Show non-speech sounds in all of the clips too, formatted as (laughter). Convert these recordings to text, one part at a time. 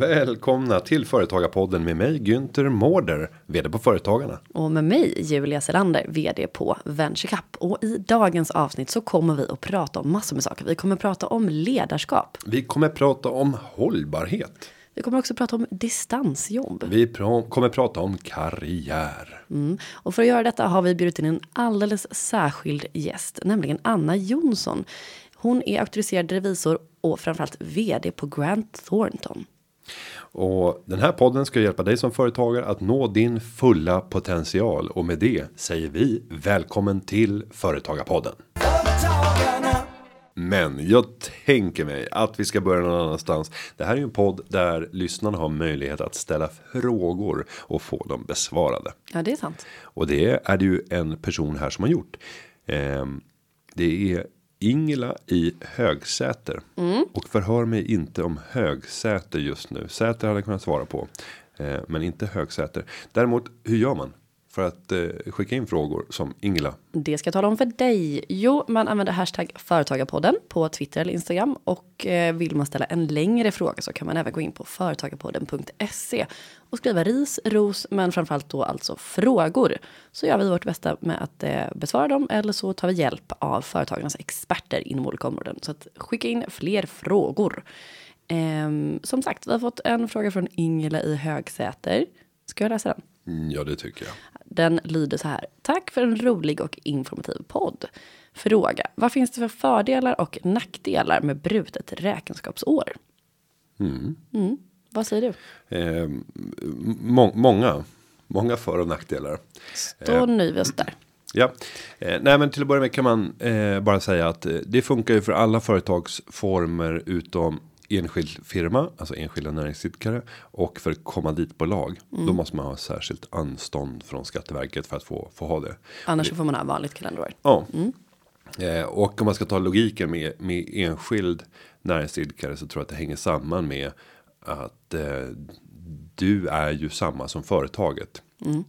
Välkomna till Företagarpodden med mig Günther Mårder, vd på Företagarna. Och med mig Julia Selander, vd på VentureCap. Och i dagens avsnitt så kommer vi att prata om massor med saker. Vi kommer att prata om ledarskap. Vi kommer att prata om hållbarhet. Vi kommer också prata om distansjobb. Vi pr kommer prata om karriär. Mm. Och för att göra detta har vi bjudit in en alldeles särskild gäst, nämligen Anna Jonsson. Hon är auktoriserad revisor och framförallt vd på Grant Thornton. Och den här podden ska hjälpa dig som företagare att nå din fulla potential och med det säger vi välkommen till Företagarpodden. Men jag tänker mig att vi ska börja någon annanstans. Det här är ju en podd där lyssnarna har möjlighet att ställa frågor och få dem besvarade. Ja, det är sant. Och det är det ju en person här som har gjort. Eh, det är Ingela i Högsäter. Mm. Och förhör mig inte om Högsäter just nu. Säter hade jag kunnat svara på. Eh, men inte Högsäter. Däremot hur gör man? För att eh, skicka in frågor som Ingela. Det ska jag tala om för dig. Jo, man använder hashtag företagarpodden på Twitter eller Instagram och eh, vill man ställa en längre fråga så kan man även gå in på företagarpodden.se och skriva ris, ros, men framförallt då alltså frågor. Så gör vi vårt bästa med att eh, besvara dem eller så tar vi hjälp av företagarnas experter inom olika områden. Så att skicka in fler frågor. Ehm, som sagt, vi har fått en fråga från Ingela i Högsäter. Ska jag läsa den? Mm, ja, det tycker jag. Den lyder så här. Tack för en rolig och informativ podd. Fråga. Vad finns det för fördelar och nackdelar med brutet räkenskapsår? Mm. Mm. Vad säger du? Eh, må många, många för och nackdelar. Då nöjer vi oss där. Ja, eh, nej, men till att börja med kan man eh, bara säga att eh, det funkar ju för alla företagsformer utom enskild firma, alltså enskilda näringsidkare och för kommanditbolag. Mm. Då måste man ha särskilt anstånd från Skatteverket för att få få ha det. Annars så får man ha vanligt kalenderår. Ja. Eh, och om man ska ta logiken med, med enskild näringsidkare så tror jag att det hänger samman med att eh, du är ju samma som företaget.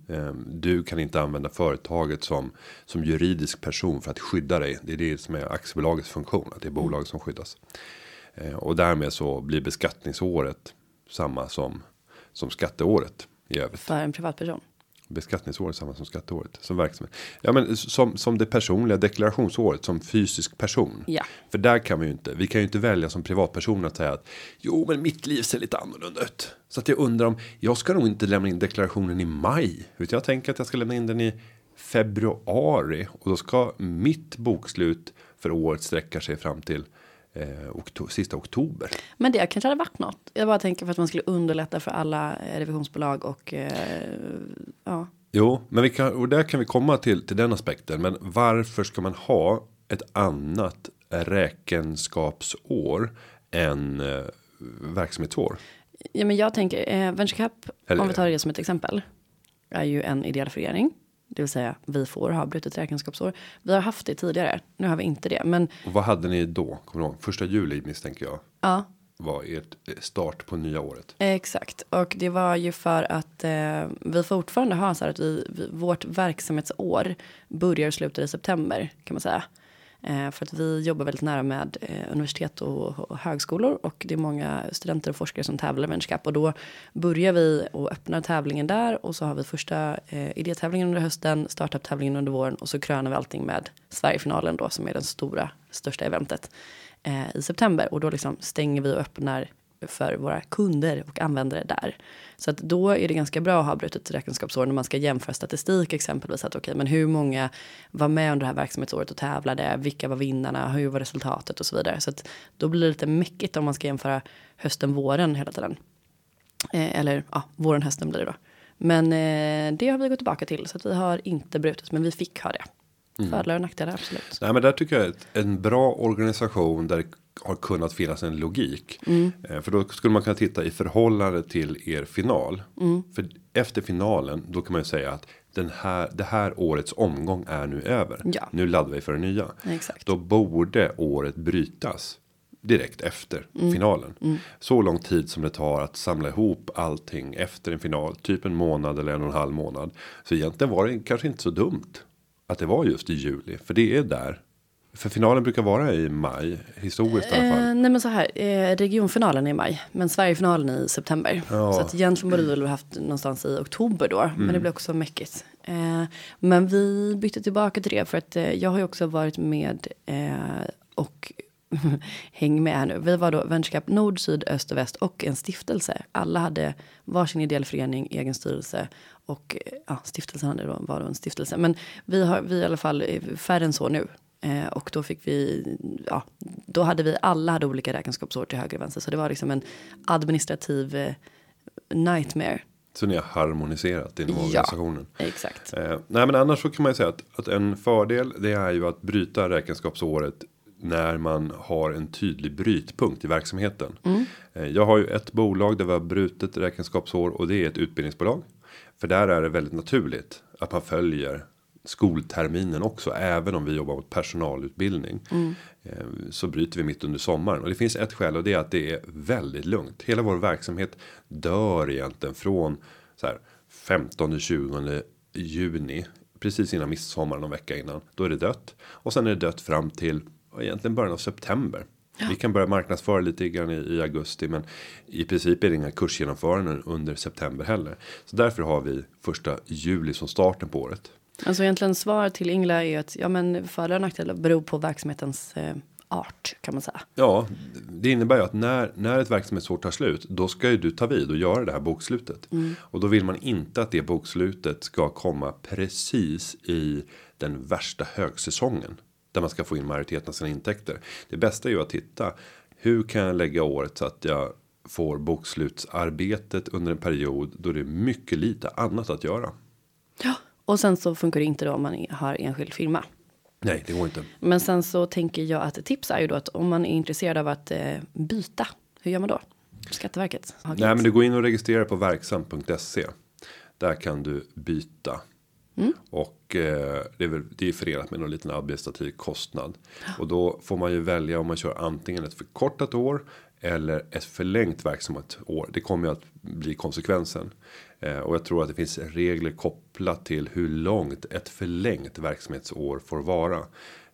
Eh, du kan inte använda företaget som som juridisk person för att skydda dig. Det är det som är aktiebolagets funktion. Att det är bolag som skyddas. Eh, och därmed så blir beskattningsåret samma som som skatteåret i övrigt För en privatperson. beskattningsåret samma som skatteåret som verksamhet. Ja, men som som det personliga deklarationsåret som fysisk person. Ja. För där kan vi ju inte. Vi kan ju inte välja som privatperson att säga att jo, men mitt liv ser lite annorlunda ut. Så att jag undrar om jag ska nog inte lämna in deklarationen i maj, utan jag tänker att jag ska lämna in den i februari och då ska mitt bokslut för året sträcka sig fram till eh, okto sista oktober. Men det kanske hade varit något. Jag bara tänker för att man skulle underlätta för alla eh, revisionsbolag och eh, ja. Jo, men vi kan och där kan vi komma till till den aspekten. Men varför ska man ha ett annat räkenskapsår än eh, verksamhetsår? Ja, men jag tänker eh, VentureCap, Eller- om vi tar det som ett exempel, är ju en ideell förening. Det vill säga vi får ha brutet räkenskapsår. Vi har haft det tidigare. Nu har vi inte det, men Och vad hade ni då? Kommer ihåg? Första juli misstänker jag ja, var ert eh, start på nya året. Exakt, och det var ju för att eh, vi fortfarande har så här att vi, vi, vårt verksamhetsår börjar och slutar i september kan man säga. Eh, för att vi jobbar väldigt nära med eh, universitet och, högskolor och det är många studenter och forskare som tävlar i VentureCap och då börjar vi och öppnar tävlingen där och så har vi första eh, idétävlingen under hösten, startup-tävlingen under våren och så krönar vi allting med Sverigefinalen då som är den stora, största eventet i september och då liksom stänger vi och öppnar för våra kunder och användare där. Så att då är det ganska bra att ha brutet räkenskapsår när man ska jämföra statistik exempelvis. Att okej, men hur många var med under det här verksamhetsåret och tävlade? Vilka var vinnarna? Hur var resultatet och så vidare? Så att då blir det lite mäckigt om man ska jämföra hösten, våren hela tiden. Eh, eller ja, våren, hösten blir det då. Men eh, det har vi gått tillbaka till så att vi har inte brutit, men vi fick ha det. Fördelar och nackdelar absolut. Nej, men där tycker jag att en bra organisation där det har kunnat finnas en logik. Eh, För då skulle man kunna titta i förhållande till er final. För efter finalen då kan man ju säga att den här det här årets omgång är nu över. Ja. Nu laddar vi för det nya. Exakt. Då borde året brytas direkt efter finalen. Så lång tid som det tar att samla ihop allting efter en final, typ en månad eller en och en halv månad. Så egentligen var det kanske inte så dumt att det var just i juli, för det är där För finalen brukar vara i maj, historiskt i alla fall. Eh, nej men så här, eh, regionfinalen är i maj, men Sverigefinalen är i september. Ja. Så att egentligen borde vi väl haft någonstans i oktober då, men Mm. det blir också mäckigt. Eh, men vi bytte tillbaka till det för att eh, jag har ju också varit med eh, och (laughs) häng med här nu. Vi var då Vänskap Nord, Syd, Öst och Väst och en stiftelse. Alla hade varsin ideell förening, egen styrelse och ja, stiftelsen hade då, var då en stiftelse. Men vi har vi i alla fall färre än så nu. Eh, och då fick vi, ja, då hade vi alla hade olika räkenskapsår till höger och vänster. Så det var liksom en administrativ eh, nightmare. Så ni har harmoniserat inom Ja. organisationen. Exakt. Eh, nej men annars så kan man ju säga att, att en fördel det är ju att bryta räkenskapsåret när man har en tydlig brytpunkt i verksamheten. Eh, jag har ju ett bolag där vi har brutit räkenskapsår och det är ett utbildningsbolag. För där är det väldigt naturligt att man följer skolterminen också. Även om vi jobbar mot personalutbildning. Eh, så bryter vi mitt under sommaren. Och det finns ett skäl och det är att det är väldigt lugnt. Hela vår verksamhet dör egentligen från så här 15 20 juni. Precis innan midsommar någon vecka innan. Då är det dött. Och sen är det dött fram till egentligen början av september. Vi kan börja marknadsföra lite grann i, i augusti. Men i princip är det inga kursgenomföranden under september heller. Så därför har vi första juli som starten på året. Alltså egentligen svar till Ingela är att ja, men fördelar och nackdelar beror på verksamhetens eh, art kan man säga. Ja, det innebär ju att när, när ett verksamhetsår tar slut, då ska ju du ta vid och göra det här bokslutet. Och då vill man inte att det bokslutet ska komma precis i den värsta högsäsongen. Där man ska få in majoriteten av sina intäkter. Det bästa är ju att titta, hur kan jag lägga året så att jag får bokslutsarbetet under en period då det är mycket lite annat att göra. Ja. Och sen så funkar det inte då om man har enskild firma. Nej, det går inte. Men sen så tänker jag att ett tips är ju då att om man är intresserad av att eh, byta, hur gör man då? Skatteverket. Nej, men du går in och registrerar på verksam.se. Där kan du byta. Och eh, det är väl det är förenat med någon liten administrativ kostnad. Och då får man ju välja om man kör antingen ett förkortat år eller ett förlängt verksamhetsår. Det kommer ju att bli konsekvensen. Eh, och jag tror att det finns regler kopplat till hur långt ett förlängt verksamhetsår får vara.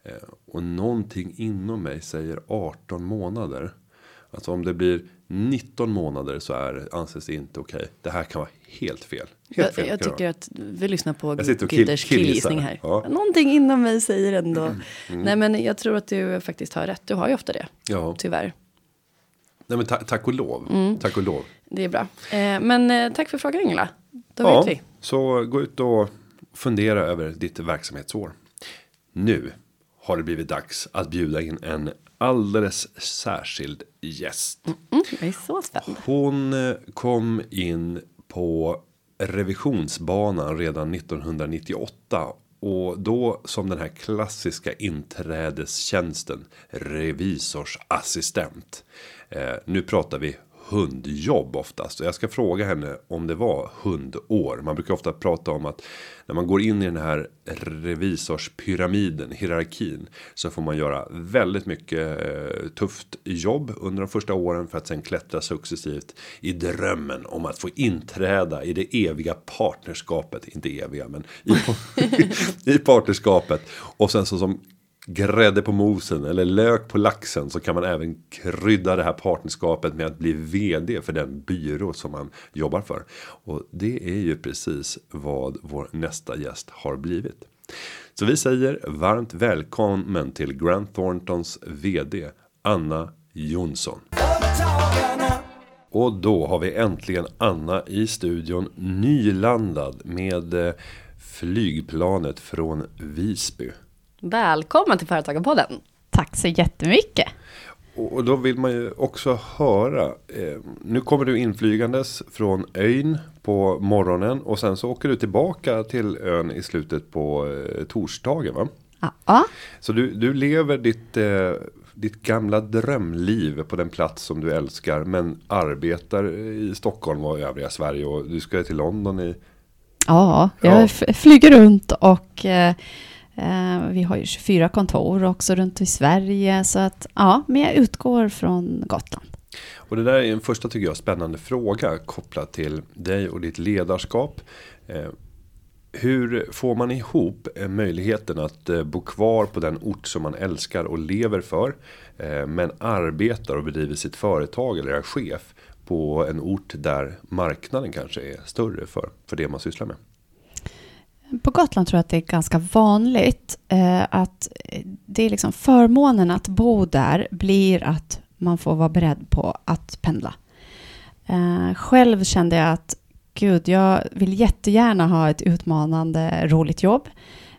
Eh, och någonting inom mig säger 18 månader. Alltså om det blir 19 månader så är anses det inte okej. Det här kan vara helt fel. Helt Jag, fel jag det tycker att vi lyssnar på Jag och kill- killgissning här. Ja. Någonting inom mig säger ändå. Mm. Nej men jag tror att du faktiskt har rätt. Du har ju ofta det. Ja. Tyvärr. Nej men ta tack och lov. Mm. Tack och lov. Det är bra. Eh, men eh, tack för frågan Ingela. Då ja, vet vi. så gå ut och fundera över ditt verksamhetsår. Nu har det blivit dags att bjuda in en alldeles särskild gäst. Mm, jag är så spänd. Hon eh, kom in på revisionsbanan redan 1998 och då som den här klassiska inträdestjänsten revisorsassistent. Eh, nu pratar vi hundjobb oftast. Och jag ska fråga henne om det var hundår. Man brukar ofta prata om att när man går in i den här revisorspyramiden, hierarkin, så får man göra väldigt mycket eh, tufft jobb under de första åren för att sen klättra successivt i drömmen om att få inträda i det eviga partnerskapet, inte eviga men i, (laughs) i partnerskapet. Och sen så som grädde på mosen eller lök på laxen så kan man även krydda det här partnerskapet med att bli vd för den byrå som man jobbar för. Och det är ju precis vad vår nästa gäst har blivit. Så vi säger varmt välkommen till Grant Thorntons vd Anna Jonsson. Och då har vi äntligen Anna i studion nylandad med eh, flygplanet från Visby. Välkommen till Företagarpodden. Tack så jättemycket. Och då vill man ju också höra. Eh, nu kommer du inflygandes från ön på morgonen och sen så åker du tillbaka till ön i slutet på eh, torsdagen va? Ja, Så du, du lever ditt, eh, ditt gamla drömliv på den plats som du älskar men arbetar i Stockholm och övriga Sverige och du ska till London i ja jag Ja. flyger runt och eh, Eh, vi har ju 24 kontor också runt i Sverige. Så att ja, men jag utgår från Gotland. Och det där är en första tycker jag spännande fråga kopplat till dig och ditt ledarskap. Eh, hur får man ihop eh, möjligheten att bo kvar på den ort som man älskar och lever för. Men arbetar och bedriver sitt företag eller är chef på en ort där marknaden kanske är större för, för det man sysslar med. På Gotland tror jag att det är ganska vanligt eh, att det är liksom förmånen att bo där blir att man får vara beredd på att pendla. Eh, själv kände jag att gud, jag vill jättegärna ha ett utmanande, roligt jobb.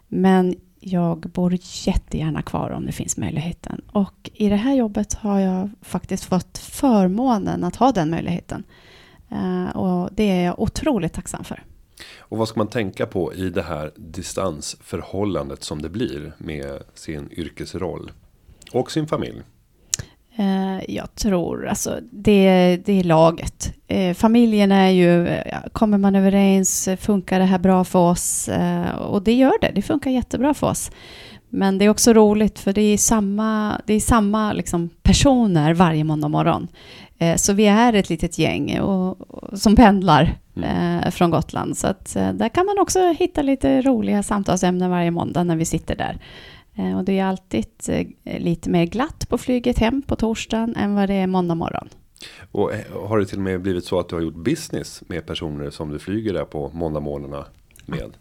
Men jag bor jättegärna kvar om det finns möjligheten. Och i det här jobbet har jag faktiskt fått förmånen att ha den möjligheten. Eh, och det är jag otroligt tacksam för. Och vad ska man tänka på i det här distansförhållandet som det blir med sin yrkesroll och sin familj? Eh, jag tror alltså det, det är laget. Eh, familjen är ju, eh, kommer man överens, funkar det här bra för oss? Och det gör det, det funkar jättebra för oss. Men det är också roligt för det är samma, det är samma liksom personer varje måndag morgon. Så vi är ett litet gäng och, som pendlar mm. från Gotland. Så att där kan man också hitta lite roliga samtalsämnen varje måndag när vi sitter där. Eh, och det är alltid eh, lite mer glatt på flyget hem på torsdagen än vad det är måndag morgon. Och eh, har det till och med blivit så att du har gjort business med personer som du flyger där på måndagmorgnarna med?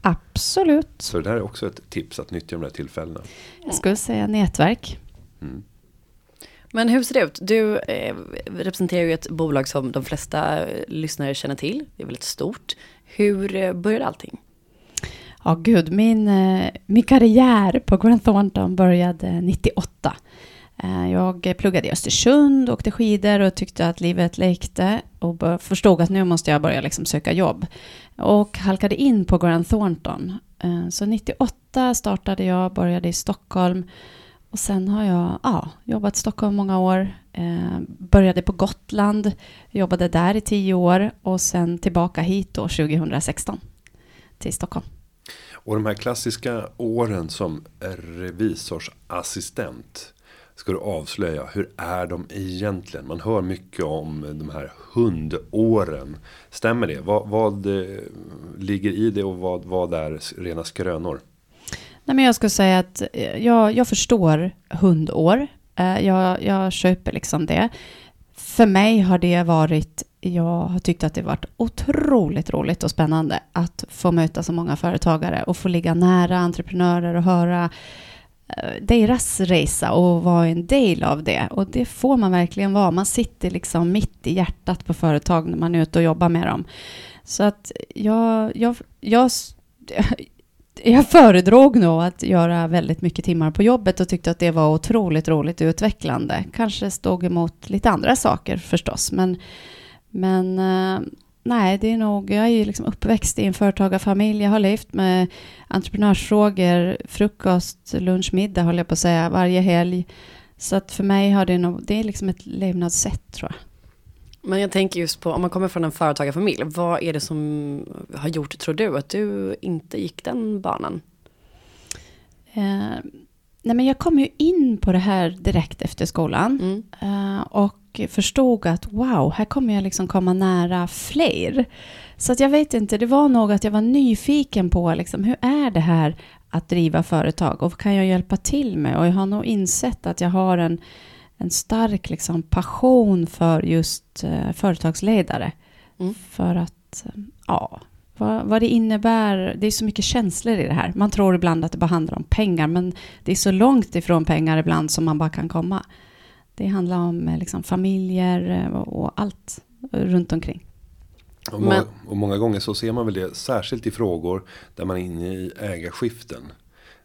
Absolut. Så det där är också ett tips att nyttja de där tillfällena. Jag skulle säga nätverk. Mm. Men hur ser det ut? Du eh, representerar ju ett bolag som de flesta eh, lyssnare känner till. Det är väldigt stort. Hur eh, började allting? Ja, gud, min, eh, min karriär på Grant Thornton började 98. Jag pluggade i Östersund, åkte skidor och tyckte att livet lekte och förstod att nu måste jag börja liksom söka jobb. Och halkade in på Grant Thornton. Så 98 startade jag, började i Stockholm och sen har jag ja, jobbat i Stockholm många år. Eh, började på Gotland, jobbade där i tio år och sen tillbaka hit då 2016 till Stockholm. Och de här klassiska åren som revisorsassistent. Ska du avslöja, hur är de egentligen? Man hör mycket om de här hundåren. Stämmer det? Vad, vad eh, ligger i det och vad, vad är rena skrönor? Nej, men jag skulle säga att eh, jag, jag förstår hundår. Eh, jag, jag köper liksom det. För mig har det varit jag har tyckt att det varit otroligt roligt och spännande att få möta så många företagare och få ligga nära entreprenörer och höra eh, deras resa och vara en del av det. Och det får man verkligen vara. Man sitter liksom mitt i hjärtat på företag när man är ute och jobbar med dem. Så att jag, jag, jag, (laughs) jag föredrog nog att göra väldigt mycket timmar på jobbet och tyckte att det var otroligt roligt och utvecklande. Kanske stod emot lite andra saker förstås, men men eh, nej, det är nog, jag är ju liksom uppväxt i en företagarfamilj. Jag har levt med entreprenörsfrågor, frukost, lunch, middag håller jag på att säga, varje helg. Så att för mig har det nog, det är liksom ett levnadssätt tror jag. Men jag tänker just på, om man kommer från en företagarfamilj, vad är det som har gjort, tror du, att du inte gick den banan? Eh, nej men jag kom ju in på det här direkt efter skolan. Mm. Eh, och förstod att wow, här kommer jag liksom komma nära fler. Så att jag vet inte, det var nog att jag var nyfiken på liksom, hur är det här att driva företag och vad kan jag hjälpa till med? Och jag har nog insett att jag har en, en stark liksom, passion för just uh, företagsledare. Mm. För att, uh, ja, vad, vad, det innebär. Det är så mycket känslor i det här. Man tror ibland att det bara handlar om pengar, men det är så långt ifrån pengar ibland som man bara kan komma. Det handlar om eh, liksom, familjer eh, och allt runt omkring. Och många, och många, gånger så ser man väl det särskilt i frågor där man är inne i ägarskiften.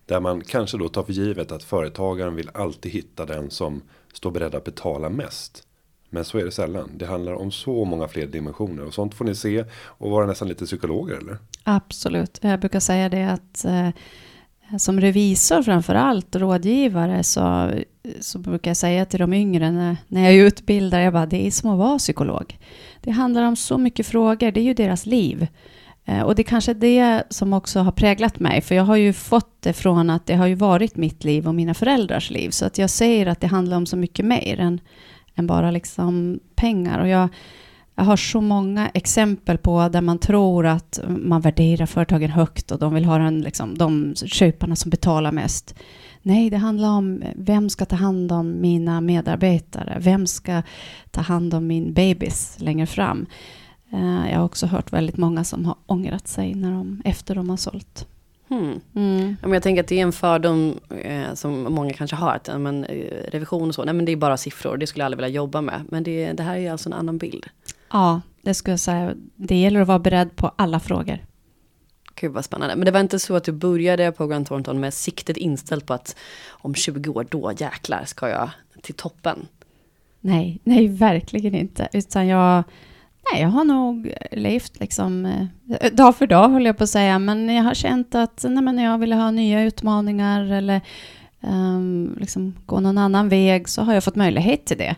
Där man kanske då tar för givet att företagaren vill alltid hitta den som står beredd att betala mest. Men så är det sällan. Det handlar om så många fler dimensioner. Och sånt får ni se och vara nästan lite psykologer eller? Absolut. Jag brukar säga det att eh, som revisor framför allt, rådgivare, så, så brukar jag säga till de yngre när, när jag utbildar, jag bara, det är som att vara psykolog. Det handlar om så mycket frågor, det är ju deras liv. Eh, och det är kanske det som också har präglat mig, för jag har ju fått det från att det har ju varit mitt liv och mina föräldrars liv, så att jag säger att det handlar om så mycket mer än, än bara liksom pengar. Och jag, Jag har så många exempel på där man tror att man värderar företagen högt och de vill ha den, liksom, de köparna som betalar mest. Nej, det handlar om vem ska ta hand om mina medarbetare? Vem ska ta hand om min bebis längre fram? Eh, jag har också hört väldigt många som har ångrat sig när de, efter de har sålt. Hmm. Mm. Ja, men jag tänker att det är en fördom eh, som många kanske har. Att men, eh, revision och så, nej men det är bara siffror. Det skulle jag aldrig vilja jobba med. Men det, det här är alltså en annan bild. Ja, det skulle jag säga. Det gäller att vara beredd på alla frågor. Gud vad spännande. Men det var inte så att du började på Grant Thornton med siktet inställt på att om 20 år, då jäklar ska jag till toppen? Nej, nej verkligen inte. Utan jag, nej, jag har nog eh, levt liksom eh, dag för dag, håller jag på att säga. Men jag har känt att nej, men jag ville ha nya utmaningar eller um, liksom gå någon annan väg så har jag fått möjlighet till det.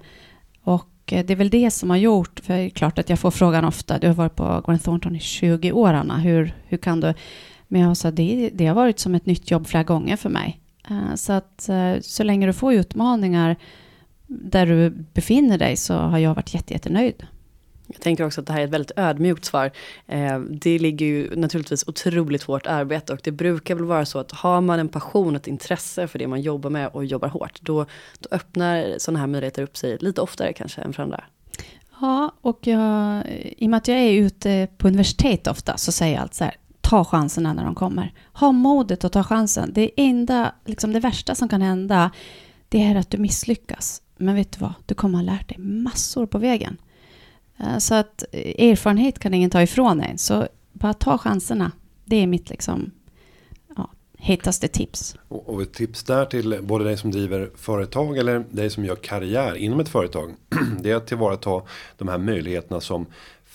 Och eh, det är väl det som har gjort, för det är klart att jag får frågan ofta, du har varit på Gwen Thornton i 20 år Anna, hur, hur kan du? Men jag sa, det, det har varit som ett nytt jobb flera gånger för mig. Uh, så att uh, så länge du får utmaningar där du befinner dig så har jag varit jätte jättenöjd. Jag tänker också att det här är ett väldigt ödmjukt svar. Eh, det ligger ju naturligtvis otroligt hårt arbete och det brukar väl vara så att har man en passion, ett intresse för det man jobbar med och jobbar hårt, då, då öppnar sådana här möjligheter upp sig lite oftare kanske än för andra. Ja, och jag, i och med att jag är ute på universitet ofta så säger jag alltid så här, ta chanserna när de kommer. Ha modet att ta chansen. Det enda, liksom det värsta som kan hända, det är att du misslyckas. Men vet du vad, du kommer ha lärt dig massor på vägen. Eh, så att eh, erfarenhet kan ingen ta ifrån en. Så bara ta chanserna. Det är mitt liksom, ja, hetaste tips. Och, och ett tips där till både dig som driver företag eller dig som gör karriär inom ett företag. (clears throat) Det är att tillvarata de här möjligheterna som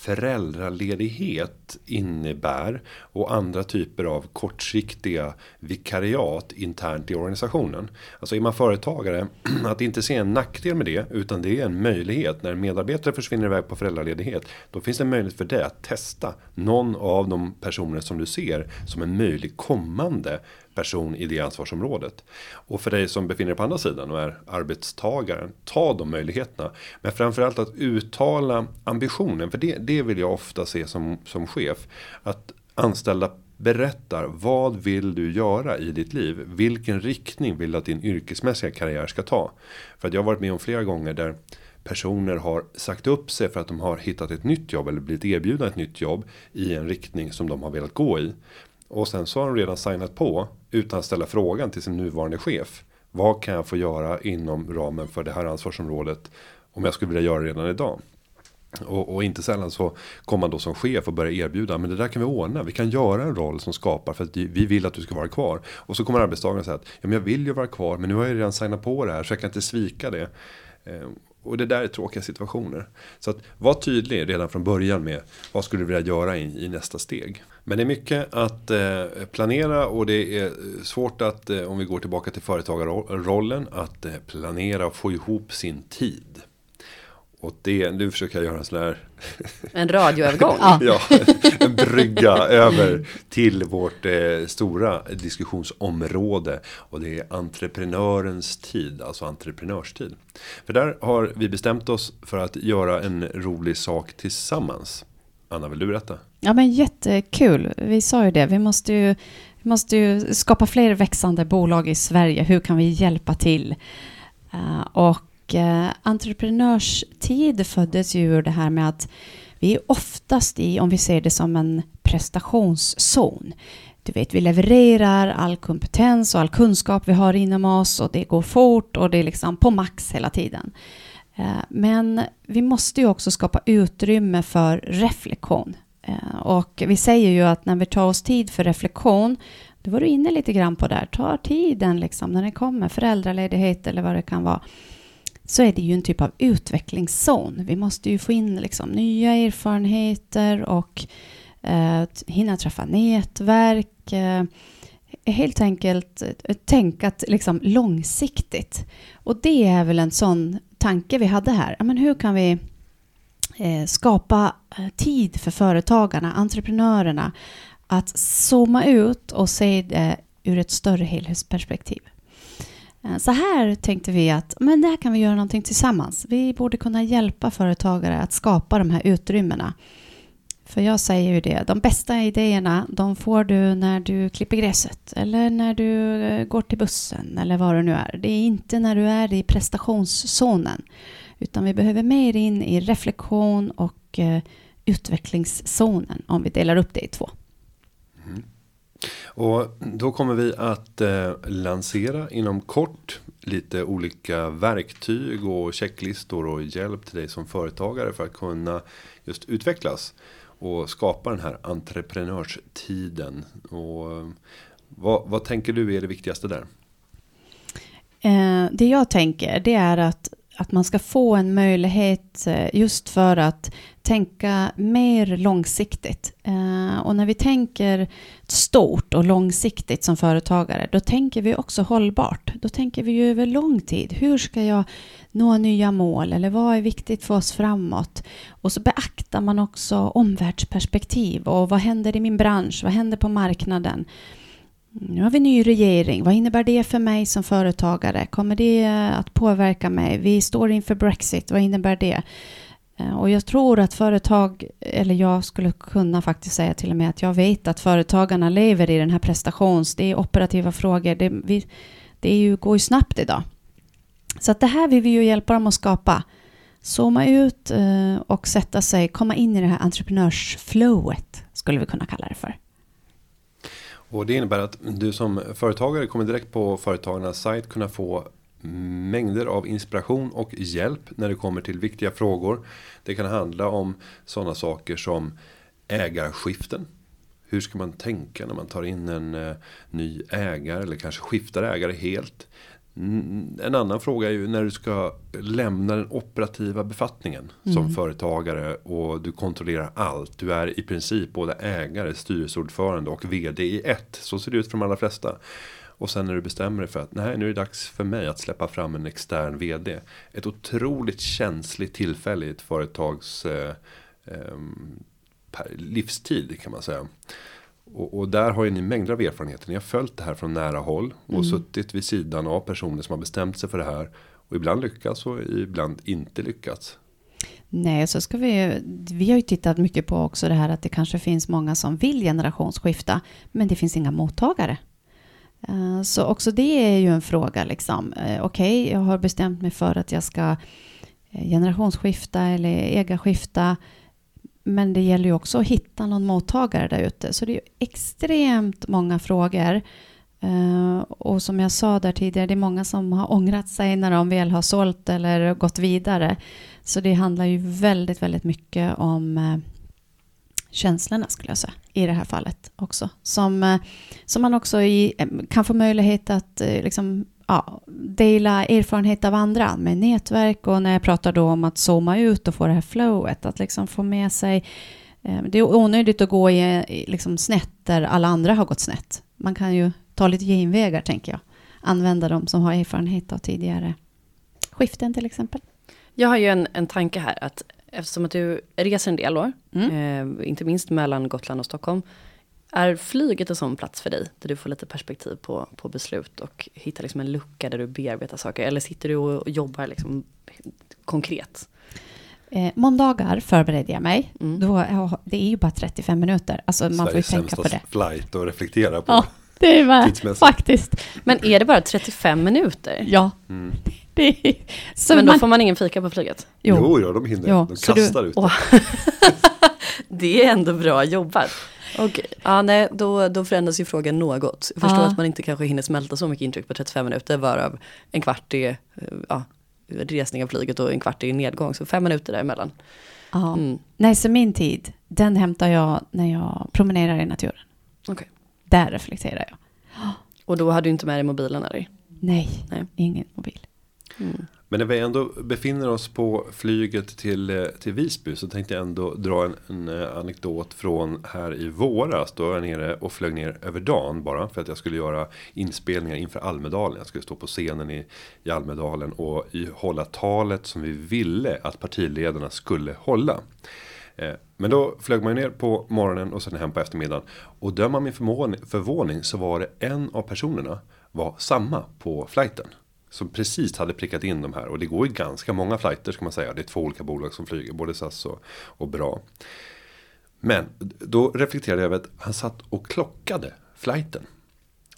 föräldraledighet innebär och andra typer av kortsiktiga vikariat internt i organisationen. Alltså är man företagare, (clears throat) att inte se en nackdel med det utan det är en möjlighet. När en medarbetare försvinner iväg på föräldraledighet då finns det en möjlighet för dig att testa någon av de personer som du ser som en möjlig kommande person i det ansvarsområdet. Och för dig som befinner dig på andra sidan och är arbetstagaren, ta de möjligheterna. Men framförallt att uttala ambitionen, för det, det vill jag ofta se som, som chef. Att anställda berättar vad vill du göra i ditt liv? Vilken riktning vill du att din yrkesmässiga karriär ska ta? För att jag har varit med om flera gånger där personer har sagt upp sig för att de har hittat ett nytt jobb eller blivit erbjudna ett nytt jobb i en riktning som de har velat gå i. Och sen så har de redan signat på utan att ställa frågan till sin nuvarande chef. Vad kan jag få göra inom ramen för det här ansvarsområdet om jag skulle vilja göra det redan idag? Och, och, inte sällan så kommer man då som chef och börjar erbjuda, men det där kan vi ordna. Vi kan göra en roll som skapar för att vi vill att du ska vara kvar. Och så kommer arbetstagaren säga att, ja men jag vill ju vara kvar, men nu har jag redan signat på det här så jag kan inte svika det. Eh, och det där är tråkiga situationer. Så att var tydlig redan från början med vad skulle du vilja göra i, i nästa steg. Men det är mycket att eh, planera och det är svårt att, eh, om vi går tillbaka till företagarrollen, att eh, planera och få ihop sin tid. Och det, nu försöker jag göra en sån här (laughs) En radioövergång. ja, (laughs) en brygga över till vårt eh, stora diskussionsområde. Och det är entreprenörens tid, alltså entreprenörstid. För där har vi bestämt oss för att göra en rolig sak tillsammans. Anna, vill du berätta? Ja, men jättekul. Vi sa ju det, vi måste ju, vi måste ju skapa fler växande bolag i Sverige. Hur kan vi hjälpa till? Uh, och och eh, entreprenörstid föddes ju ur det här med att vi är oftast i, om vi ser det som en prestationszon. Du vet, vi levererar all kompetens och all kunskap vi har inom oss och det går fort och det är liksom på max hela tiden. Eh, men vi måste ju också skapa utrymme för reflektion. Eh, och vi säger ju att när vi tar oss tid för reflektion, det var du inne lite grann på där, ta tiden liksom när den kommer, föräldraledighet eller vad det kan vara så är det ju en typ av utvecklingszon. Vi måste ju få in liksom nya erfarenheter och eh, hinna träffa nätverk. Eh, helt enkelt eh, tänka liksom långsiktigt. Och det är väl en sån tanke vi hade här. Men hur kan vi eh, skapa eh, tid för företagarna, entreprenörerna att zooma ut och se det ur ett större helhetsperspektiv. Eh, så här tänkte vi att men där kan vi göra någonting tillsammans. Vi borde kunna hjälpa företagare att skapa de här utrymmena. För jag säger ju det, de bästa idéerna de får du när du klipper gräset eller när du eh, går till bussen eller vad det nu är. Det är inte när du är i prestationszonen. Utan vi behöver mer in i reflektion och eh, utvecklingszonen om vi delar upp det i två. Och då kommer vi att eh, lansera inom kort lite olika verktyg och checklistor och hjälp till dig som företagare för att kunna just utvecklas och skapa den här entreprenörstiden. Och eh, vad, vad tänker du är det viktigaste där? Eh, det jag tänker det är att, att man ska få en möjlighet eh, just för att tänka mer långsiktigt. Eh, och när vi tänker stort och långsiktigt som företagare, då tänker vi också hållbart. Då tänker vi ju över lång tid. Hur ska jag nå nya mål? Eller vad är viktigt för oss framåt? Och så beaktar man också omvärldsperspektiv och vad händer i min bransch? Vad händer på marknaden? Nu har vi ny regering. Vad innebär det för mig som företagare? Kommer det eh, att påverka mig? Vi står inför Brexit. Vad innebär det? Eh, och jag tror att företag, eller jag skulle kunna faktiskt säga till och med att jag vet att företagarna lever i den här prestations, det är operativa frågor, det, vi, det är ju, går ju snabbt idag. Så att det här vill vi ju hjälpa dem att skapa. Zooma ut eh, och sätta sig, komma in i det här entreprenörsflowet, skulle vi kunna kalla det för. Och det innebär att du som företagare kommer direkt på företagarnas sajt kunna få mängder av inspiration och hjälp när det kommer till viktiga frågor. Det kan handla om sådana saker som ägarskiften. Hur ska man tänka när man tar in en eh, ny ägare eller kanske skiftar ägare helt. Mm, En annan fråga är ju när du ska lämna den operativa befattningen som företagare och du kontrollerar allt. Du är i princip både ägare, styrelseordförande och vd i ett. Så ser det ut för de allra flesta. Och sen när du bestämmer dig för att nej, nu är det dags för mig att släppa fram en extern vd. Ett otroligt känsligt tillfälle i ett företags eh, per- livstid kan man säga. Och, och där har ju ni mängder av erfarenheter. Ni har följt det här från nära håll. Och suttit vid sidan av personer som har bestämt sig för det här. Och ibland lyckats och ibland inte lyckats. Nej, så ska vi, vi har ju tittat mycket på också det här att det kanske finns många som vill generationsskifta, men det finns inga mottagare. Eh, Så också det är ju en fråga liksom. Eh, Okej, jag har bestämt mig för att jag ska eh, generationsskifta eller ägarskifta. Men det gäller ju också att hitta någon mottagare där ute. Så det är ju extremt många frågor. Uh, Och som jag sa där tidigare, det är många som har ångrat sig när de väl har sålt eller gått vidare. Så det handlar ju väldigt, väldigt mycket om uh, känslorna skulle jag säga i det här fallet också. Som, uh, som man också i, kan få möjlighet att liksom, ja, dela erfarenhet av andra med nätverk och när jag pratar då om att zooma ut och få det här flowet, att liksom få med sig eh, det är onödigt att gå i, liksom snett där alla andra har gått snett. Man kan ju ta lite genvägar tänker jag. Använda dem som har erfarenhet av tidigare skiften till exempel. Jag har ju en, en tanke här att eftersom att du reser en del år, eh, inte minst mellan Gotland och Stockholm, är flyget en sån plats för dig där du får lite perspektiv på, på beslut och hittar liksom en lucka där du bearbetar saker? Eller sitter du och jobbar liksom konkret? Eh, måndagar förbereder jag mig. Mm. Då, det är ju bara 35 minuter. Alltså man får ju tänka på det. flight och reflektera på. Ja, det är Tidsmässigt. faktiskt. Men är det bara 35 minuter? Ja. Mm. Är, så Men då man, får man ingen fika på flyget? jo, Jo, ja, de hinner. Jo, de så du- kastar ut det. (laughs) Det är ändå bra jobbat. Och, ja, nej, då, då förändras ju frågan något. Jag förstår Ja. att man inte kanske hinner smälta så mycket intryck på 35 minuter, varav en kvart är eh, ja, resning av flyget och en kvart är nedgång. Så fem minuter däremellan. ja. Mm. Nej, så min tid, den hämtar jag när jag promenerar i naturen. Okej. Där reflekterar jag. Och då hade du inte med dig mobilen eller? Nej, Nej. ingen mobil. Mm. Men när vi ändå befinner oss på flyget till, eh, till Visby så tänkte jag ändå dra en, en eh, anekdot från här i våras. Då var jag nere och flög ner över dagen bara för att jag skulle göra inspelningar inför Almedalen. Jag skulle stå på scenen i, i Almedalen och i, hålla talet som vi ville att partiledarna skulle hålla. Eh, Men då flög man ju ner på morgonen och sen hem på eftermiddagen. Och döma min förvåning så var det en av personerna var samma på flighten som precis hade prickat in de här. Och det går ju ganska många flighter ska man säga. Det är två olika bolag som flyger, både SAS och, och Bra. Men då reflekterade jag över att han satt och klockade flighten.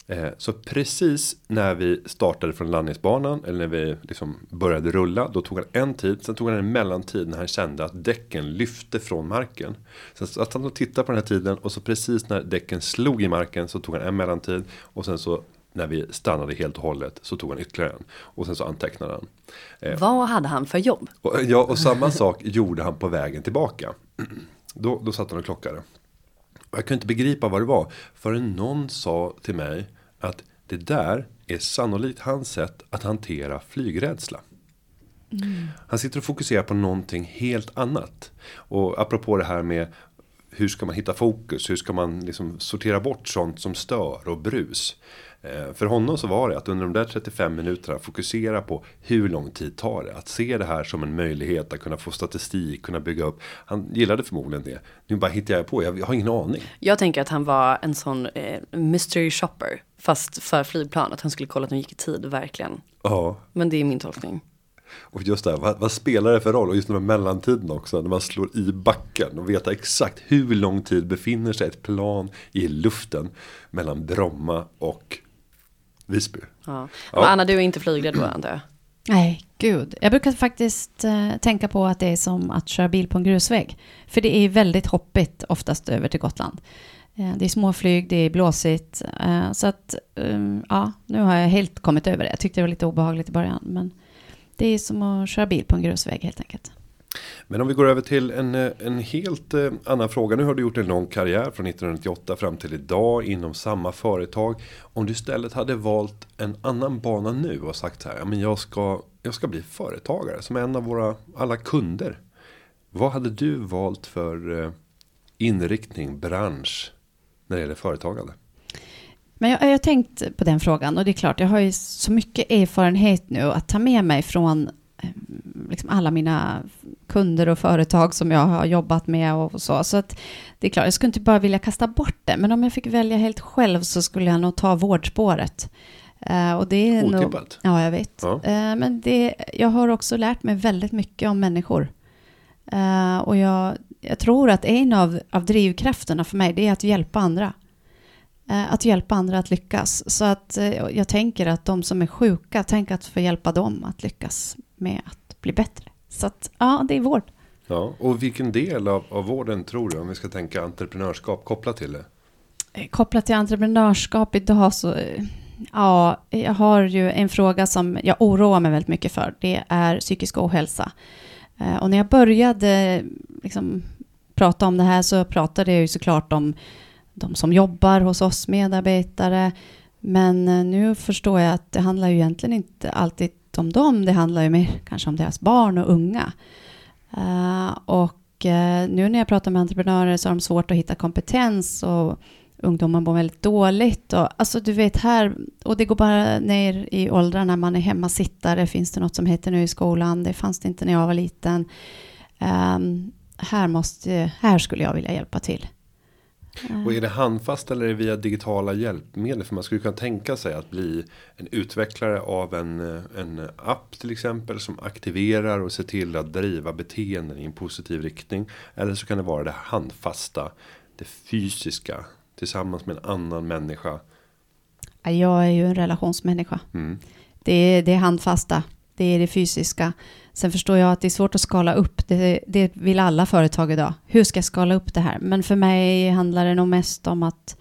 Eh, så precis när vi startade från landningsbanan eller när vi liksom började rulla. Då tog han en tid, sen tog han en mellantid när han kände att däcken lyfte från marken. Sen satt han och tittade på den här tiden och så precis när däcken slog i marken så tog han en mellantid. Och sen så när vi stannade helt och hållet så tog han ytterligare en. Och sen så antecknade han. Eh, Vad hade han för jobb? Och, ja, och samma sak gjorde han på vägen tillbaka. (clears throat) Då, då satt han och klockade. Jag kunde inte begripa vad det var. Förrän någon sa till mig att det där är sannolikt hans sätt att hantera flygrädsla. Mm. Han sitter och fokuserar på någonting helt annat. Och apropå det här med hur ska man hitta fokus? Hur ska man liksom sortera bort sånt som stör och brus? Eh, för honom så var det att under de där 35 minuterna fokusera på hur lång tid tar det. Att se det här som en möjlighet att kunna få statistik, kunna bygga upp. Han gillade förmodligen det. Nu bara hittar jag på, jag har ingen aning. Jag tänker att han var en sån eh, mystery shopper. Fast för flygplan, att han skulle kolla att de gick i tid, verkligen. Ja. Men det är min tolkning. Och just det här, vad, vad, spelar det för roll? Och just den här mellantiden också, när man slår i backen och veta exakt hur lång tid befinner sig ett plan i luften mellan Bromma och Visby. Ja. ja. Anna, du är inte flygrädd då antar jag? Nej, gud. Jag brukar faktiskt eh, tänka på att det är som att köra bil på en grusväg. För det är väldigt hoppigt oftast över till Gotland. Eh, det är småflyg, det är blåsigt. Eh, så att, um, ja, nu har jag helt kommit över det. Jag tyckte det var lite obehagligt i början. Men det är som att köra bil på en grusväg helt enkelt. Men om vi går över till en, eh, en helt eh, annan fråga. Nu har du gjort en lång karriär från 1998 fram till idag inom samma företag. Om du istället hade valt en annan bana nu och sagt så här. Ja, men jag, ska, jag ska bli företagare som en av våra alla kunder. Vad hade du valt för eh, inriktning, bransch när det gäller företagande? Men jag, jag har tänkt på den frågan och det är klart, jag har ju så mycket erfarenhet nu att ta med mig från liksom alla mina kunder och företag som jag har jobbat med och så. Så att det är klart, jag skulle inte bara vilja kasta bort det, men om jag fick välja helt själv så skulle jag nog ta vårdspåret. Uh, och det är Otippat. Nog, ja, jag vet. Ja. Uh, men det, jag har också lärt mig väldigt mycket om människor. Uh, och jag, jag, tror att en av, av drivkrafterna för mig, det är att hjälpa andra. Att hjälpa andra att lyckas. Så att jag tänker att de som är sjuka, tänk att få hjälpa dem att lyckas med att bli bättre. Så att, ja, det är vård. Ja, och vilken del av, av vården tror du, om vi ska tänka entreprenörskap kopplat till det? Eh, kopplat till entreprenörskap idag så, eh, ja, jag har ju en fråga som jag oroar mig väldigt mycket för. Det är psykisk ohälsa. Eh, och när jag började liksom, prata om det här så pratade jag ju såklart om de som jobbar hos oss medarbetare. Men nu förstår jag att det handlar ju egentligen inte alltid om dem, det handlar ju mer kanske om deras barn och unga. Uh, och uh, nu när jag pratar med entreprenörer så har de svårt att hitta kompetens och ungdomar mår väldigt dåligt. Och, alltså du vet här, och det går bara ner i åldrarna, man är hemmasittare, finns det något som heter nu i skolan, det fanns det inte när jag var liten. Um, här, måste, här skulle jag vilja hjälpa till. Och är det handfast eller är det via digitala hjälpmedel? För man skulle kunna tänka sig att bli en utvecklare av en, en app till exempel. Som aktiverar och ser till att driva beteenden i en positiv riktning. Eller så kan det vara det handfasta, det fysiska. Tillsammans med en annan människa. Jag är ju en relationsmänniska. Mm. Det, är, det är handfasta, det är det fysiska. Sen förstår jag att det är svårt att skala upp. Det, det vill alla företag idag. Hur ska jag skala upp det här? Men för mig handlar det nog mest om att,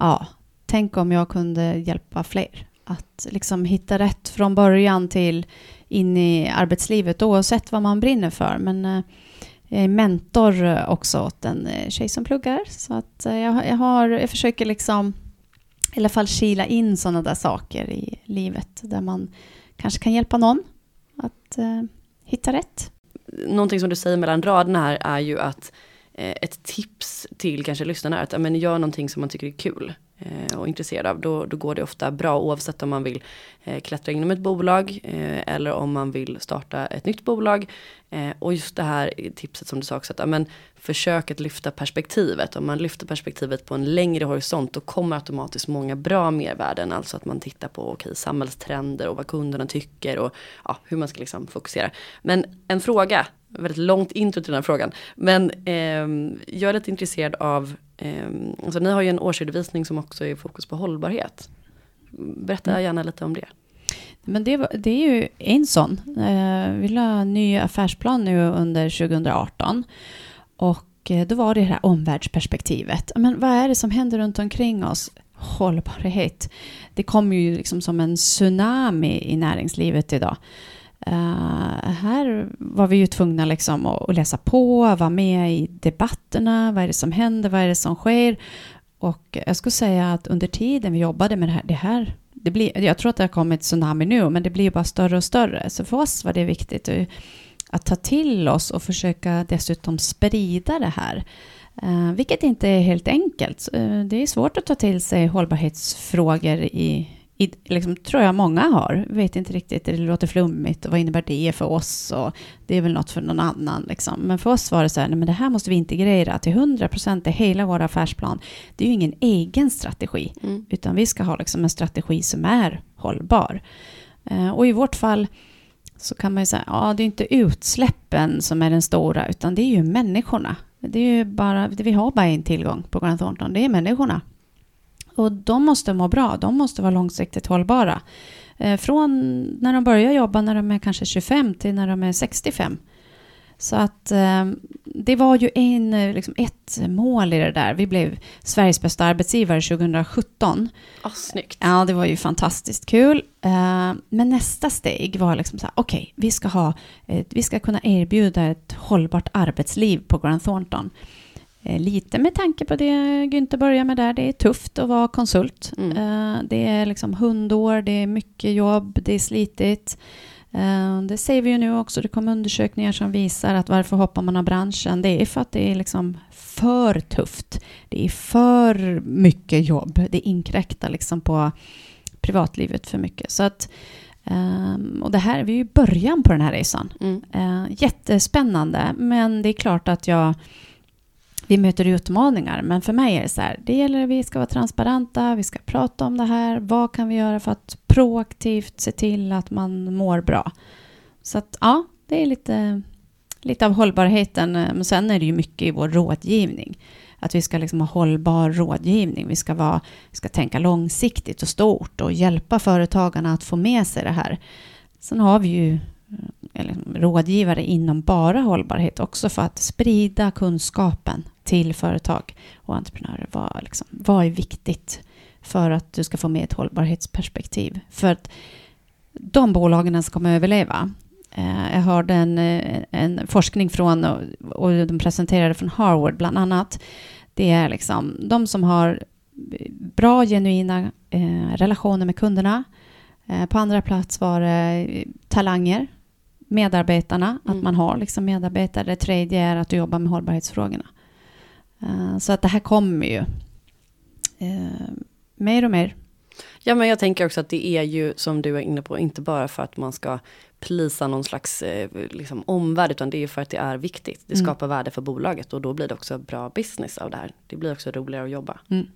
ja, tänk om jag kunde hjälpa fler. Att liksom hitta rätt från början till in i arbetslivet oavsett vad man brinner för. Men eh, jag är mentor också åt en eh, tjej som pluggar. Så att eh, jag, jag, har, jag försöker liksom i alla fall kila in sådana där saker i livet där man kanske kan hjälpa någon att eh, hitta rätt. Någonting som du säger mellan raderna här är ju att eh, ett tips till kanske lyssnarna är att men, gör någonting som man tycker är kul Eh, och intresserad av. Då, då går det ofta bra oavsett om man vill eh, klättra inom ett bolag eh, eller om man vill starta ett nytt bolag. Eh, och just det här tipset som du sa också, att amen, försök att lyfta perspektivet. Om man lyfter perspektivet på en längre horisont då kommer automatiskt många bra mervärden. Alltså att man tittar på okay, samhällstrender och vad kunderna tycker och ja, hur man ska liksom fokusera. Men en fråga väldigt långt intro till den här frågan. Men eh, jag är lite intresserad av, eh, alltså ni har ju en årsredovisning som också är fokus på hållbarhet. Berätta mm. gärna lite om det. Men det, det är ju en sån. Eh, vi la en ny affärsplan nu under 2018. Och eh, då var det det här omvärldsperspektivet. Men vad är det som händer runt omkring oss? Hållbarhet. Det kommer ju liksom som en tsunami i näringslivet idag. Uh, här var vi ju tvungna liksom att, att, läsa på, vara med i debatterna, vad är det som händer, vad är det som sker? Och jag skulle säga att under tiden vi jobbade med det här, det här det blir, jag tror att det har kommit tsunami nu, men det blir bara större och större. Så för oss var det viktigt att ta till oss och försöka dessutom sprida det här. Uh, vilket inte är helt enkelt. Uh, det är svårt att ta till sig hållbarhetsfrågor i, i, liksom, tror jag många har. Vet inte riktigt, det låter flummigt och vad innebär det för oss? Och det är väl något för någon annan. Liksom. Men för oss var det så här, nej, men det här måste vi integrera till 100 procent i hela vår affärsplan. Det är ju ingen egen strategi, mm. utan vi ska ha liksom en strategi som är hållbar. Eh, och i vårt fall så kan man ju säga, ja det är inte utsläppen som är den stora, utan det är ju människorna. Det är ju bara, vi har bara en tillgång på Grant Thornton, det är människorna. Och de måste må bra, de måste vara långsiktigt hållbara. Eh, från när de börjar jobba när de är kanske 25 till när de är 65. Så att eh, det var ju en, eh, liksom ett mål i det där. Vi blev Sveriges bästa arbetsgivare 2017. Oh, snyggt. Ja, det var ju fantastiskt kul. men nästa steg var liksom så här, okej, okay, vi ska ha, vi ska kunna erbjuda ett hållbart arbetsliv på Grant Thornton. Eh, lite med tanke på det Günther börjar med där, det är tufft att vara konsult. Mm. Eh, det är liksom hundår, det är mycket jobb, det är slitigt. Eh, det ser vi ju nu också, det kommer undersökningar som visar att varför hoppar man av branschen? Det är för att det är liksom för tufft. Det är för mycket jobb, det inkräktar liksom på privatlivet för mycket. Så att, och det här, vi är ju början på den här resan. Mm. Jättespännande, men det är klart att jag vi möter utmaningar, men för mig är det så här, det gäller att vi ska vara transparenta, vi ska prata om det här, vad kan vi göra för att proaktivt se till att man mår bra? Så att ja, det är lite, lite av hållbarheten, men sen är det ju mycket i vår rådgivning. Att vi ska liksom ha hållbar rådgivning, vi ska, vara, vi ska tänka långsiktigt och stort och hjälpa företagarna att få med sig det här. Sen har vi ju eller rådgivare inom bara hållbarhet också för att sprida kunskapen till företag och entreprenörer. Vad, liksom, vad är viktigt för att du ska få med ett hållbarhetsperspektiv? För att de bolagen som kommer överleva. Eh, jag hörde en, eh, en forskning från, och de presenterade från Harvard bland annat. Det är liksom de som har bra, genuina eh, relationer med kunderna. På andra plats var det talanger, medarbetarna, mm. att man har liksom medarbetare. Det tredje är att du jobbar med hållbarhetsfrågorna. Uh, så att det här kommer ju uh, mer och mer. Ja, men jag tänker också att det är ju som du är inne på, inte bara för att man ska plisa någon slags eh, liksom, omvärld, utan det är för att det är viktigt. Det mm. skapar värde för bolaget och då blir det också bra business av det här. Det blir också roligare att jobba. Mm.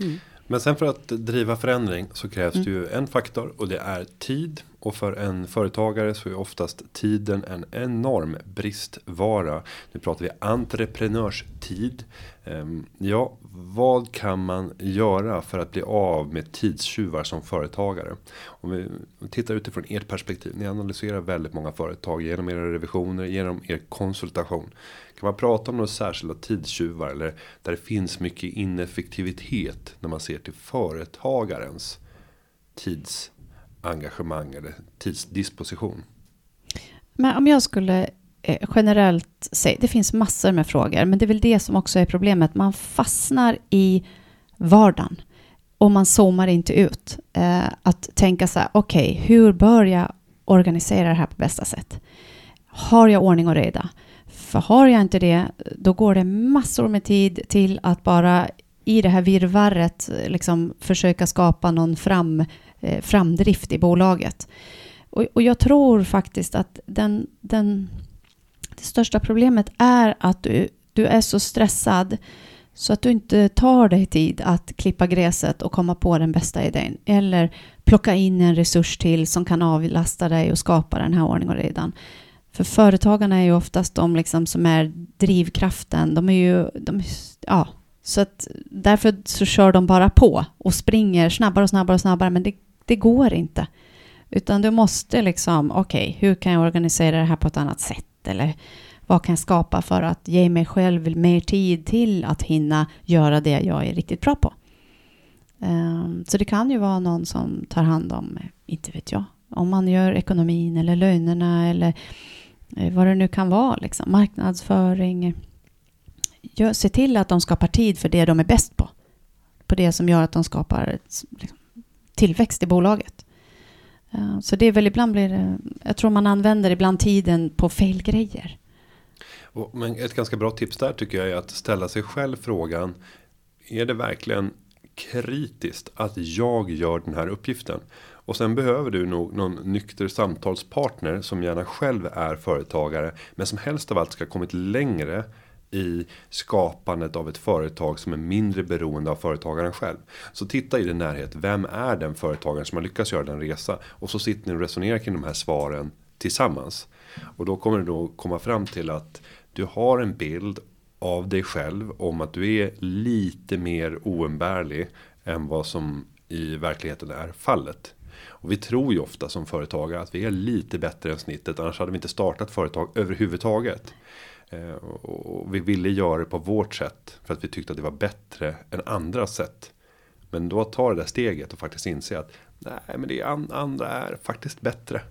Mm. Men sen för att driva förändring så krävs det ju en faktor och det är tid. Och för en företagare så är oftast tiden en enorm bristvara. Nu pratar vi entreprenörstid. Ehm, ja, vad kan man göra för att bli av med tidstjuvar som företagare? Om vi tittar utifrån ert perspektiv. Ni analyserar väldigt många företag genom era revisioner, genom er konsultation. Kan man prata om några särskilda tidstjuvar eller där det finns mycket ineffektivitet när man ser till företagarens tids engagemang eller tidsdisposition? Men om jag skulle eh, generellt säga, det finns massor med frågor, men det är väl det som också är problemet. Man fastnar i vardagen och man zoomar inte ut. Eh, att tänka så här, okej, okay, hur bör jag organisera det här på bästa sätt? Har jag ordning och reda? För har jag inte det, då går det massor med tid till att bara i det här virrvarret liksom försöka skapa någon fram, eh, framdrift i bolaget. Och, och jag tror faktiskt att den, den, det största problemet är att du, du är så stressad så att du inte tar dig tid att klippa gräset och komma på den bästa idén. Eller plocka in en resurs till som kan avlasta dig och skapa den här ordning och redan. För företagarna är ju oftast de liksom som är drivkraften. De är ju, de, ja, så att därför så kör de bara på och springer snabbare och snabbare och snabbare. Men det, det går inte. Utan du måste liksom, okej, okay, hur kan jag organisera det här på ett annat sätt? Eller vad kan jag skapa för att ge mig själv mer tid till att hinna göra det jag är riktigt bra på? Ehm, så det kan ju vara någon som tar hand om, inte vet jag, om man gör ekonomin eller lönerna eller eh, vad det nu kan vara, liksom, marknadsföring. Gör, se till att de skapar tid för det de är bäst på. På det som gör att de skapar liksom, tillväxt i bolaget. Eh, så det är väl ibland blir det, jag tror man använder ibland tiden på fel grejer. Men ett ganska bra tips där tycker jag är att ställa sig själv frågan. Är det verkligen kritiskt att jag gör den här uppgiften? Och sen behöver du nog någon nykter samtalspartner som gärna själv är företagare. Men som helst av allt ska ha kommit längre i skapandet av ett företag som är mindre beroende av företagaren själv. Så titta i din närhet. Vem är den företagaren som har lyckats göra den resa? Och så sitter ni och resonerar kring de här svaren tillsammans. Och då kommer du då komma fram till att du har en bild av dig själv om att du är lite mer oumbärlig än vad som i verkligheten är fallet. Och vi tror ju ofta som företagare att vi är lite bättre än snittet annars hade vi inte startat företag överhuvudtaget. Eh, och vi ville göra det på vårt sätt för att vi tyckte att det var bättre än andra sätt. Men då tar det där steget och faktiskt inse att nej men det andra är faktiskt bättre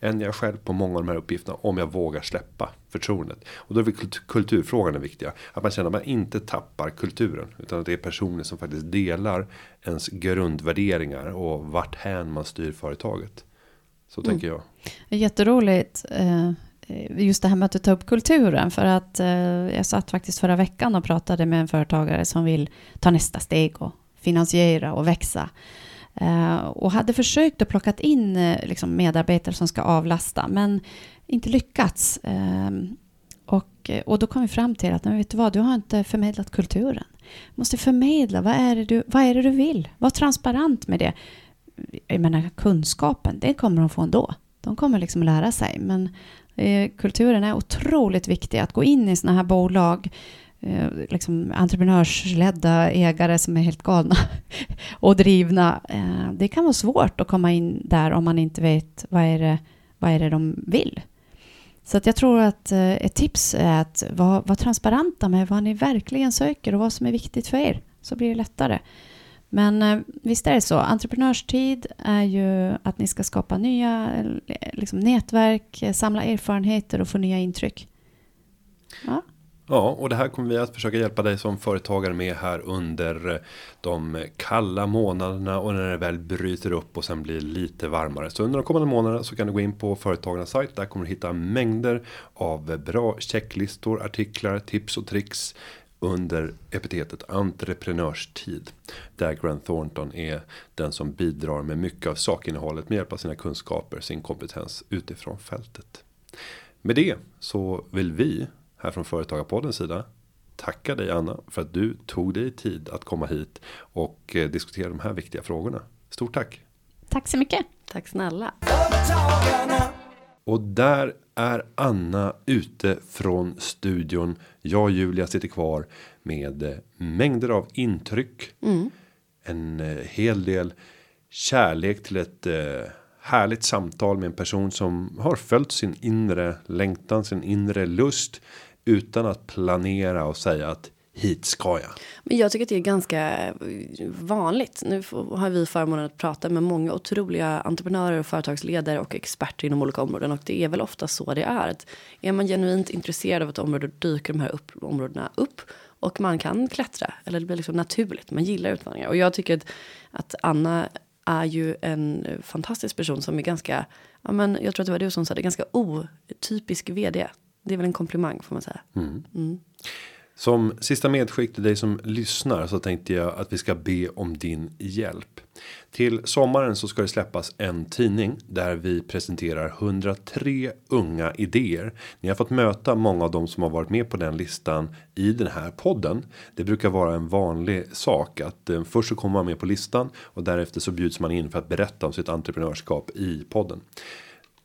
än jag själv på många av de här uppgifterna om jag vågar släppa förtroendet. Och då är kulturfrågan den viktiga. Att man känner att man inte tappar kulturen. Utan att det är personer som faktiskt delar ens grundvärderingar och vart hän man styr företaget. Så mm. tänker jag. Jätteroligt. Eh, just det här med att du tar upp kulturen. För att eh, jag satt faktiskt förra veckan och pratade med en företagare som vill ta nästa steg och finansiera och växa. Eh, och hade försökt att plocka in liksom medarbetare som ska avlasta, men inte lyckats. Och, och då kom vi fram till att, men vet du vad, du har inte förmedlat kulturen. Du måste förmedla, vad är, det du, vad är det du vill? Var transparent med det. Jag menar, kunskapen, det kommer de få ändå. De kommer liksom lära sig, men Eh, kulturen är otroligt viktig. Att gå in i sådana här bolag eh, liksom entreprenörsledda ägare som är helt galna (laughs) och drivna. Eh, det kan vara svårt att komma in där om man inte vet vad är det, vad är det de vill. Så att jag tror att ett tips är att vara, vara transparenta med vad ni verkligen söker och vad som är viktigt för er. Så blir det lättare. Men eh, visst är det så. Entreprenörstid är ju att ni ska skapa nya eh, liksom, nätverk, eh, samla erfarenheter och få nya intryck. Ja. Ja, och det här kommer vi att försöka hjälpa dig som företagare med här under de kalla månaderna och när det väl bryter upp och sen blir lite varmare. Så under de kommande månaderna så kan du gå in på företagarnas sajt. Där kommer du hitta mängder av bra checklistor, artiklar, tips och tricks under epitetet entreprenörstid. Där Grant Thornton är den som bidrar med mycket av sakinnehållet med hjälp av sina kunskaper, sin kompetens utifrån fältet. Med det så vill vi här från Företagarpoddens sida tacka dig Anna för att du tog dig tid att komma hit och eh, diskutera de här viktiga frågorna. Stort tack! Tack så mycket! Tack snälla! Och där är Anna ute från studion. Jag och Julia sitter kvar med eh, mängder av intryck. Mm. En eh, hel del kärlek till ett härligt samtal med en person som har följt sin inre längtan, sin inre lust utan att planera och säga att hit ska jag. Men jag tycker att det är ganska vanligt. Nu har vi förmånen att prata med många otroliga entreprenörer och företagsledare och experter inom olika områden och det är väl ofta så det är. Att är man genuint intresserad av ett område dyker de här upp, områdena upp och man kan klättra eller det blir liksom naturligt. Man gillar utmaningar och jag tycker att, att Anna är ju en fantastisk person som är ganska, ja men jag tror att det var du som sa det, ganska otypisk vd det är väl en komplimang får man säga. Som sista medskick till dig som lyssnar så tänkte jag att vi ska be om din hjälp. Till sommaren så ska det släppas en tidning där vi presenterar 103 unga idéer. Ni har fått möta många av dem som har varit med på den listan i den här podden. Det brukar vara en vanlig sak att eh, först så kommer man med på listan och därefter så bjuds man in för att berätta om sitt entreprenörskap i podden.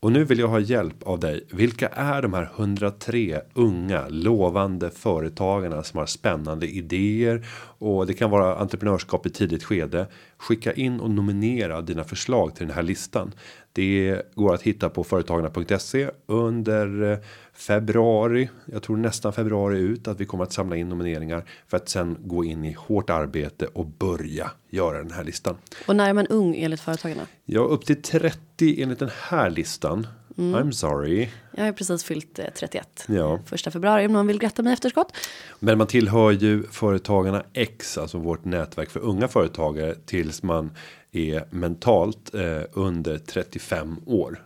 Och nu vill jag ha hjälp av dig. Vilka är de här 103 unga lovande företagarna som har spännande idéer och det kan vara entreprenörskap i tidigt skede. Skicka in och nominera dina förslag till den här listan. Det går att hitta på företagarna.se under eh, februari. Jag tror nästan februari ut att vi kommer att samla in nomineringar för att sen gå in i hårt arbete och börja göra den här listan. Och när är man ung enligt företagarna? Ja, upp till 30 enligt den här listan. I'm sorry. Jag har precis fyllt eh, 31. Ja. Första februari om någon vill gratta mig efterskott. Men man tillhör ju företagarna X, alltså vårt nätverk för unga företagare tills man är mentalt eh, under 35 år.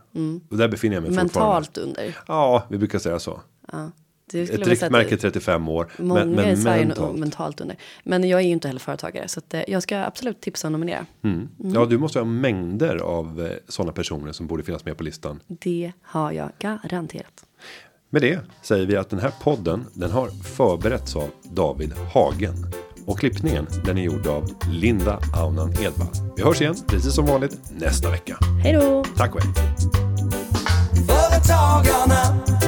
Och där befinner jag mig fortfarande. Mentalt under. Ja, vi brukar säga så. Ja. Ett riktmärke 35 år. Många men, men i Sverige mentalt. mentalt. under. Men jag är ju inte heller företagare så att eh, jag ska absolut tipsa och nominera. Mm. Ja, du måste ha mängder av eh, sådana personer som borde finnas med på listan. Det har jag garanterat. Med det säger vi att den här podden den har förberetts av David Hagen. Och klippningen den är gjord av Linda Aunan Edvall. Vi hörs igen precis som vanligt nästa vecka. Hej då! Tack och hej. Företagarna.